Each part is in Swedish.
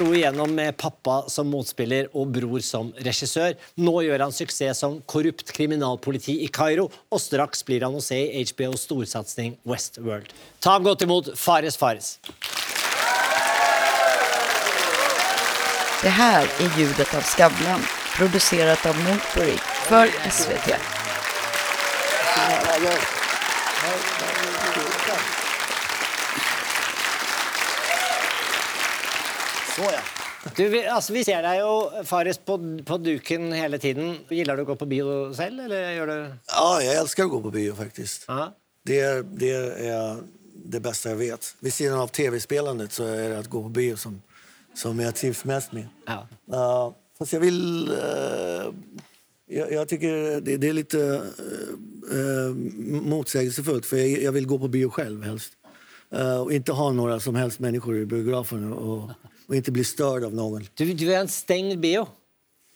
slo igjennom med pappa som motspiller og bror som regissør. Nå gjør han suksess som korrupt kriminalpoliti i Kairo, og straks blir han å se i HBOs storsatsing Westworld. Ta godt imot Fares Fares. Det här är ljudet av Skavlan, producerat av Motory för SVT. Så, ja. Du, vi, altså, vi ser deg jo, Fares, på, på duken hele tiden. Gillar du å gå på bio selv, eller gjør du Ja, jag älskar att gå på bio faktiskt. Ja. Det, är, det är det bästa jag vet. Vid sidan av tv-spelandet så är det att gå på bio som, som jag trivs mest med. Ja. Uh, fast jag vill... eh, jag, jag tycker det, det är lite uh, motsägelsefullt för jag, jag vill gå på bio själv helst. Eh, och inte ha några som helst människor i biografen och, och inte bli störd av någon. Du, du är en stängd bio.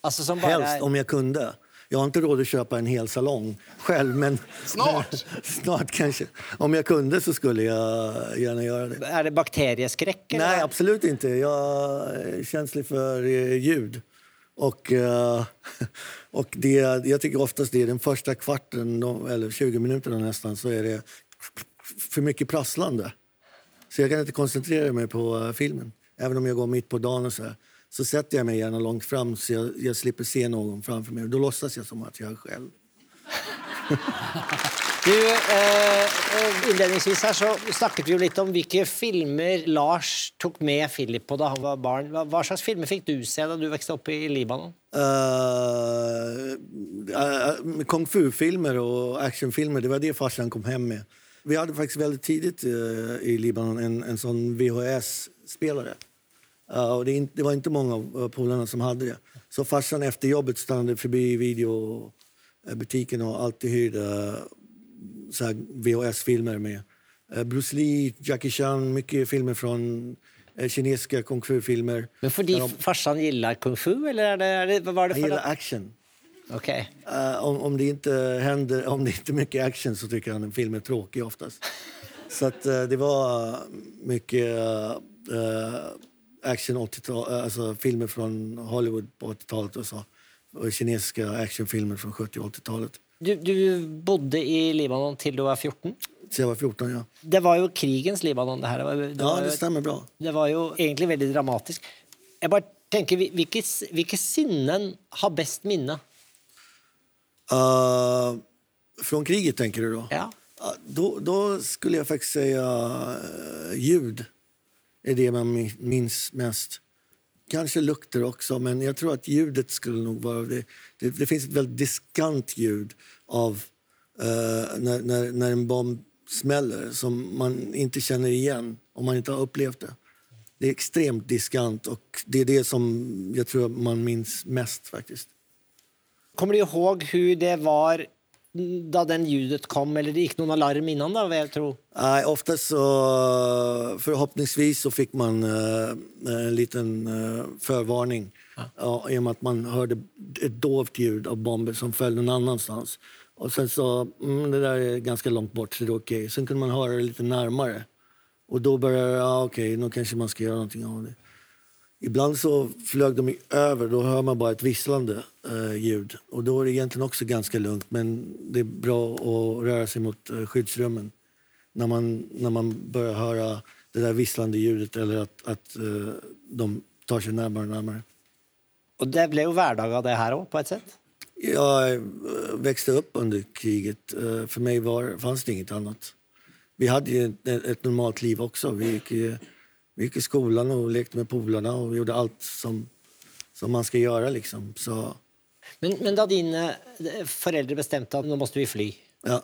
Alltså som bara Helst om jag kunde. Jag har inte råd att köpa en hel salong själv, men Snart. snart kanske. Om jag kunde så skulle jag gärna göra det. Är det bakterieskräck? eller? Nej, absolut inte. Jag är känslig för eh, ljud. Och, eh, och det, jag tycker oftast det är den första kvarten, eller 20 minuterna nästan, så är det för mycket prasslande. Så jag kan inte koncentrera mig på eh, filmen. Även om jag går mitt på dagen och så här. Så sätter jag mig gärna långt fram så jag, jag slipper se någon framför mig. Då låtsas jag som att jag är själv. Du, eh, innledningsvis her så snakket vi jo litt om hvilke filmer Lars tok med Philip på da han var barn. Hva, hva slags filmer fikk du se da du vokste opp i Libanon? Uh, uh, Kung fu-filmer och actionfilmer, det var det farsan kom hem med. Vi hade faktiskt väldigt tidigt uh, i Libanon en, en sån VHS-spelare. Uh, och det, är inte, det var inte många av uh, polarna som hade det. Så farsan efter jobbet stannade förbi videobutiken och alltid hyrde VHS-filmer med Bruce Lee, Jackie Chan, mycket filmer från kinesiska kung fu-filmer. Men Där de- farsan gillar kung fu, eller er det, er det, var det Han for gillar action. Ok. Eh, om, om, det inte händer, om det inte är mycket action så tycker han en film är tråkig oftast. Så att, eh, det var mycket eh, action 80-tal, alltså filmer från Hollywood på 80-talet och så. Och kinesiska actionfilmer från 70 och 80-talet. Du, du bodde i Libanon til du var 14. Så jag var 14, ja. Det var jo krigens Libanon. Det her. Det var, det Ja, det stämmer bra. det var jo egentlig veldig dramatisk. Jeg bare tenker, hvil- Hvilke, s- hvilke sinnen har best minne? Eh, från kriget tänker du då? Ja. Då, då skulle jag faktiskt säga eh, ljud är det man min- minns mest. Kanske lukter också, men jag tror att ljudet skulle nog vara... Det, det, det finns ett väldigt diskant ljud av eh, när, när, när en bomb smäller som man inte känner igen om man inte har upplevt det. Det är extremt diskant och det är det som jag tror man minns mest faktiskt. Kommer du ihåg hur det var da den ljudet kom, eller det gikk noen alarm innan? da, vil jeg tro? Nej, oftast så förhoppningsvis så fick man eh, en liten eh, förvarning ja. i och med att man hörde ett dovt ljud av bomber som föll någon annanstans. Och sen så, mm, det där är ganska långt bort så det är okej. Sen kunde man höra det lite närmare. Och då började ja okej, nu kanske man ska göra någonting av det. Ibland så flög de över, då hör man bara ett visslande eh, ljud. Och då är det egentligen också ganska lugnt, men det är bra att röra sig mot eh, skyddsrummen när man, när man börjar höra det där visslande ljudet eller att, att eh, de tar sig närmare och närmare. Og det ble jo hverdag av det her òg, på et sett. Jag eh, växte upp under kriget. Eh, För mig var, fanns det inget annat. Vi hade ju ett, ett normalt liv också. Vi gick, vi gick i skolan och lekte med polarna och gjorde allt som, som man ska göra. Liksom. Så, Men, men da dine eh, foreldre bestemte at nå måtte vi fly, ja.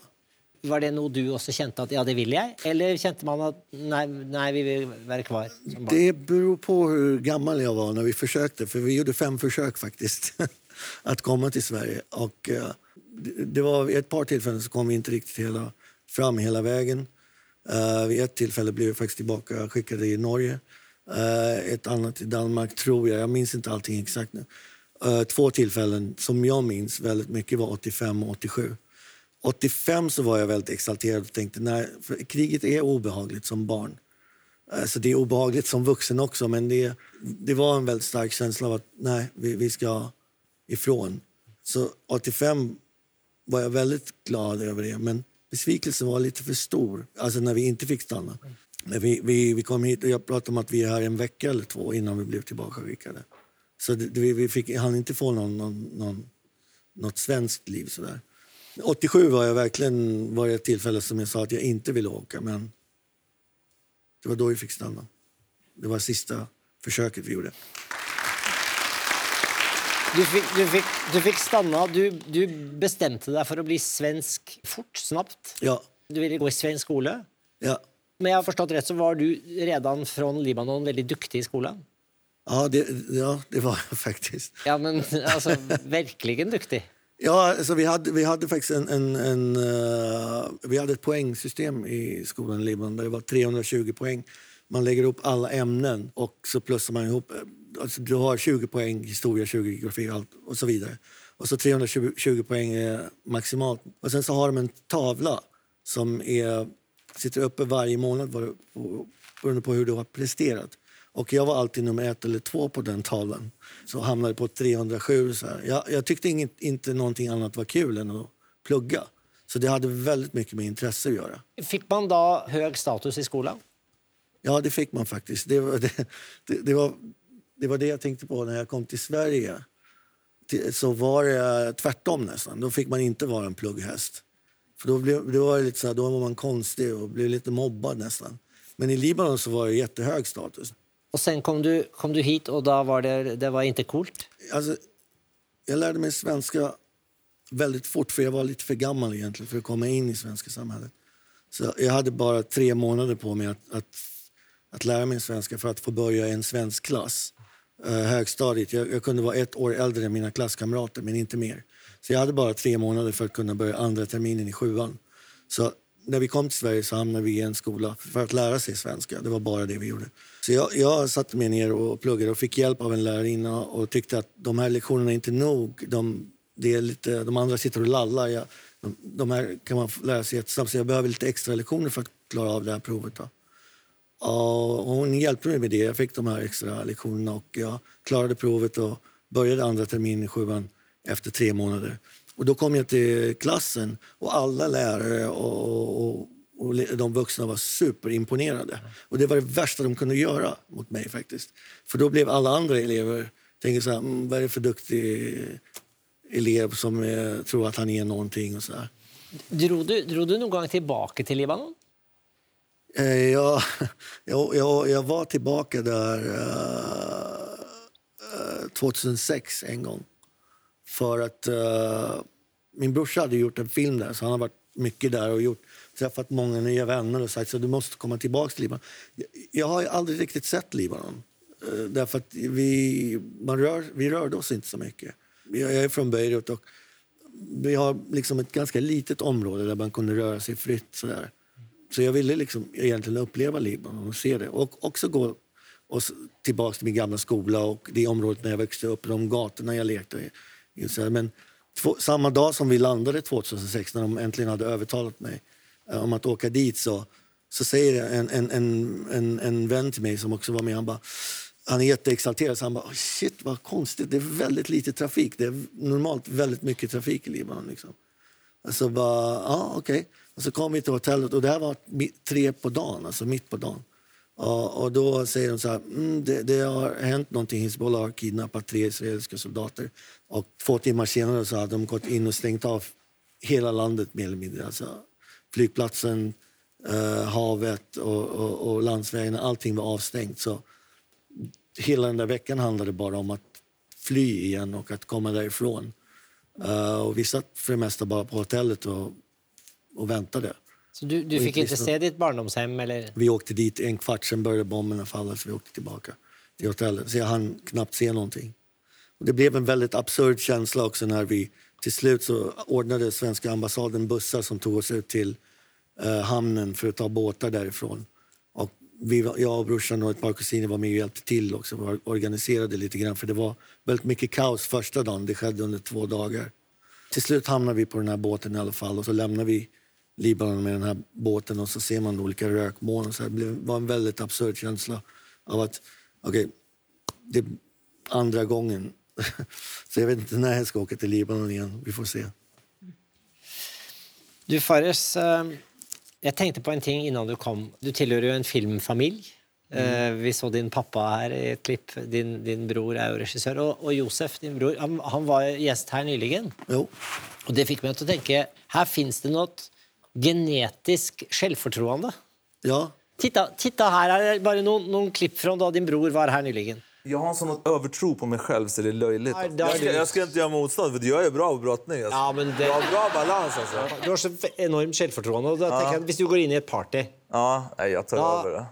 var det noe du også kjente at ja, det vil jeg? Eller kjente man at nei, nei vi vil være kvar? Det beror på hur gammal jag var när vi försökte. För vi gjorde fem försök faktiskt att komma till Sverige. Och, eh, det, var ett par tillfällen så kom vi inte riktigt hela, fram hela vägen. Uh, vid ett tillfälle blev jag faktiskt tillbaka skickade i Norge. Uh, ett annat i Danmark, tror jag. Jag minns inte allting exakt nu. Uh, två tillfällen som jag minns väldigt mycket var 85 och 87. 85 så var jag väldigt exalterad och tänkte nej, för kriget är obehagligt som barn. Så det är obehagligt som vuxen också, men det, det var en väldigt stark känsla av att nej, vi, vi ska ifrån. Så 85 var jag väldigt glad över det, men besvikelsen var lite för stor, alltså när vi inte fick stanna. Men vi, vi, vi kom hit och jag pratade om att vi är här en vecka eller två innan vi blev tillbakaskickade. Så det, vi, vi fick, hann inte få någon, någon, någon, något svenskt liv sådär. 87 var jag verkligen var ett tillfälle som jag sa att jag inte ville åka, men det var då vi fick stanna. Det var sista försöket vi gjorde. Du fick, du fick, du fick stanna. Du, du bestemte deg for å bli svensk fort, snabbt. Ja, Du ville gå i svensk skole. ja. Men jeg har forstått rett, så var du redan från Libanon veldig duktig i skolen. Ja, det, ja, det var jag faktiskt. Ja, men alltså verkligen duktig. Ja, alltså vi, hade, vi hade faktiskt en, en, en eh, vi hade ett poängsystem i skolan i Libanon där det var 320 poäng. Man lägger ihop alla ämnen och så plussar man ihop. Eh, Alltså du har 20 poäng historia, 20 geografi allt, och så vidare. Och så 320 poäng är maximalt. Och sen så har de en tavla som är, sitter uppe varje månad var- beroende på hur du har presterat. Och jag var alltid nummer ett eller två på den tavlan. Så hamnade på 307. Så. Jag, jag tyckte inget, inte någonting annat var kul än att plugga. Så det hade väldigt mycket med intresse att göra. Fick man då hög status i skolan? Ja, det fick man faktiskt. Det var det, det, det, var, det var det jag tänkte på när jag kom till Sverige. Så var det tvärtom nästan. Då fick man inte vara en plugghäst. För då, blev, då, var det lite så här, då var man konstig och blev lite mobbad nästan. Men i Libanon så var det jättehög status. Och sen kom du, kom du hit och då var det, det var inte coolt? Alltså, jag lärde mig svenska väldigt fort, för jag var lite för gammal egentligen för att komma in i svenska samhället. Så jag hade bara tre månader på mig att, att, att lära mig svenska för att få börja i en svensk klass. Eh, högstadiet. Jag, jag kunde vara ett år äldre än mina klasskamrater, men inte mer. Så jag hade bara tre månader för att kunna börja andra terminen i sjuan. Så när vi kom till Sverige så hamnade vi i en skola för att lära sig svenska. Det var bara det vi gjorde. Så jag, jag satte mig ner och pluggade och fick hjälp av en lärarinna och tyckte att de här lektionerna är inte nog. De, det är lite, de andra sitter och lallar. Jag, de, de här kan man lära sig jättesnabbt så jag behöver lite extra lektioner för att klara av det här provet. Då. Och hon hjälpte mig med det. Jag fick de här extra lektionerna och jag klarade provet och började andra terminen i sjuan efter tre månader. Och då kom jag till klassen och alla lärare och, och, och de vuxna var superimponerade. Och det var det värsta de kunde göra mot mig faktiskt. För då blev alla andra elever, tänker så här, mm, vad är det för duktig elev som eh, tror att han är någonting och så där. Drog du, drog du någon gång tillbaka till Libanon? Eh, jag, jag, jag, jag var tillbaka där eh, eh, uh, 2006 en gång. För att uh, min brorsa hade gjort en film där, så han har varit mycket där och gjort, träffat många nya vänner och sagt så du måste komma tillbaka till Libanon. Jag, jag har aldrig riktigt sett Libanon. Uh, därför att vi, man rör, vi rörde oss inte så mycket. Jag är från Beirut och vi har liksom ett ganska litet område där man kunde röra sig fritt. Sådär. Så jag ville liksom egentligen uppleva Libanon och se det. Och också gå och tillbaka till min gamla skola och det området när jag växte upp, de gatorna jag lekte i. Men två, samma dag som vi landade 2006, när de äntligen hade övertalat mig eh, om att åka dit, så, så säger en, en, en, en, en vän till mig som också var med, han bara han är jätteexalterad. Så han bara, "Oh, shit vad konstigt, det är väldigt lite trafik. Det är normalt väldigt mycket trafik i Libanon. Liksom. Så bara, ja okej. Och så kom vi till hotellet och det här var tre på dagen, alltså mitt på dagen. Och, och då säger de så här, mm, det, det har hänt någonting. Hizbollah har kidnappat tre israeliska soldater. Och två timmar senare så hade de gått in och stängt av hela landet mer eller mindre. Alltså, flygplatsen, eh, havet och, och, och landsvägarna, allting var avstängt. Så hela den där veckan handlade bara om att fly igen och att komma därifrån. Uh, och vi satt för det mesta bara på hotellet och, och väntade. Så du, du fick inte se ditt barndomshem? Eller? Vi åkte dit en kvart, sen började bomberna falla så vi åkte tillbaka till hotellet. Så jag hann knappt se någonting. Och det blev en väldigt absurd känsla också när vi till slut så ordnade svenska ambassaden bussar som tog oss ut till eh, hamnen för att ta båtar därifrån. Och vi, var- jag och brorsan och ett par kusiner var med och hjälpte till också. Vi organiserade lite grann för det var väldigt mycket kaos första dagen. Det skedde under två dagar. Till slut hamnade vi på den här båten i alla fall och så lämnade vi Libanon med den här båten och så ser man olika rökmoln. Så det var en väldigt absurd känsla av att okej, det är andra gången. så jag vet inte när jag ska åka till Libanon igen. Vi får se. Du Fares, eh, jeg tenkte på en ting innan du kom. Du tilhører jo en filmfamilie. Eh, Vi så din pappa her i et klipp. Din, din bror jo regissør. Og, og Josef, din bror, han, han var gjest her nyligen. Jo, Og det fikk meg til å tenke her fins det noe genetisk selvfortroende. ja. Titta, titta her er det bare noen, noen klipp fra da din bror var her nyligen. Jag har en sån övertro på mig själv så det är löjligt. Nej, där jag, är ska, jag ska inte göra motstånd för jag är bra på brottning. Alltså. Ja, men det- Jag har bra balans alltså. Du har så enormt da tenker jeg, hvis du går inn i et party Ja, nej, jag tar Ja. över det.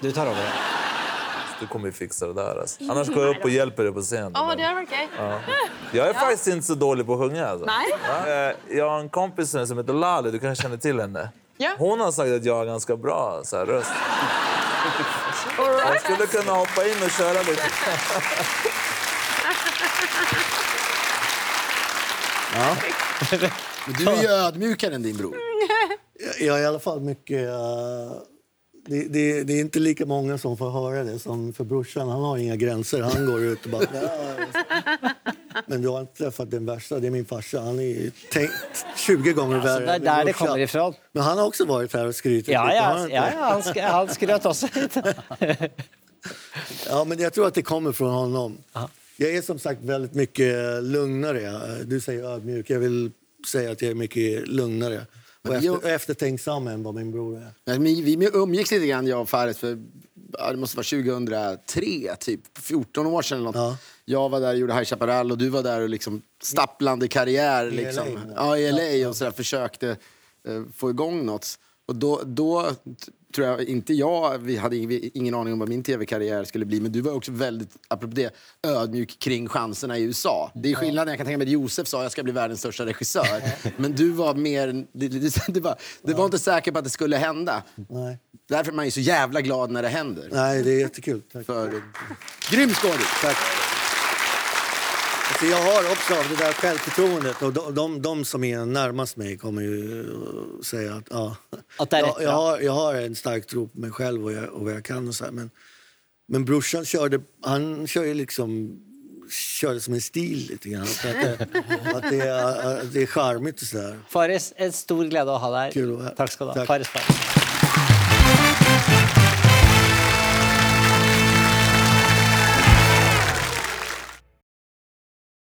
Du tar over det. Du kommer ju fixa det där. Alltså. Annars går jag upp och hjälper dig på scen. Ja, det hade varit kul. Jag är faktiskt inte så dålig på att sjunga. Alltså. Nej. Ja. Eh, Jag har en kompis som heter Lali, du kanske känner till henne. Ja. Hon har sagt att jag har ganska bra så här, röst. Jag skulle kunna hoppa in och köra lite. Men du är ju ödmjukare än din bror. Jag är i alla fall mycket... eh, det, det, det är inte lika många som får höra det som för brorsan. Han har inga gränser. Han går ut och bara... Men du har inte träffat den värsta. Det är min farsa. Han är tänkt 20 gånger Så värre. det der min det kommer ifra. Men han har också varit här och skrytit Ja, ja, han ja, ja han, sk han skrøt også litt. Ja, men jag tror att det kommer från honom. Jag är som sagt väldigt mycket lugnare. Du säger ödmjuk. Jag vill säga att jag är mycket lugnare och efter, eftertänksam än vad min bror är. Vi, vi umgicks lite grann, jag och Fares, för det måste vara 2003, typ 14 år sedan. Eller något. Ja. Jag var där och gjorde High Chaparral och du var där och liksom stapplande karriär. I Liksom. LA. Ja, i LA och så där, försökte eh, få igång något. Och då, då tror jag inte jag, vi hade ing- ingen aning om vad min tv-karriär skulle bli, men du var också väldigt, apropå det, ödmjuk kring chanserna i USA. Det är skillnaden, jag kan tänka mig att Josef sa jag ska bli världens största regissör, men du var mer, det, det, det var, det var inte säker på att det skulle hända. Nej. Därför är man ju så jävla glad när det händer. Nej, det är jättekul. Tack. För, grym skådis! Tack. Alltså jag har också det där självförtroendet och de, de, de som är närmast mig kommer ju att säga att ja, Att det är jag, jag, har, jag har en stark tro på mig själv och, jag, och vad jag kan och så här, men, men brorsan körde, han kör ju liksom körde som en stil lite grann. Att det, att det, är, att det är charmigt och sådär. Fares, en stor glede å ha her. her. Takk skal du ha. Takk. Fares Fares.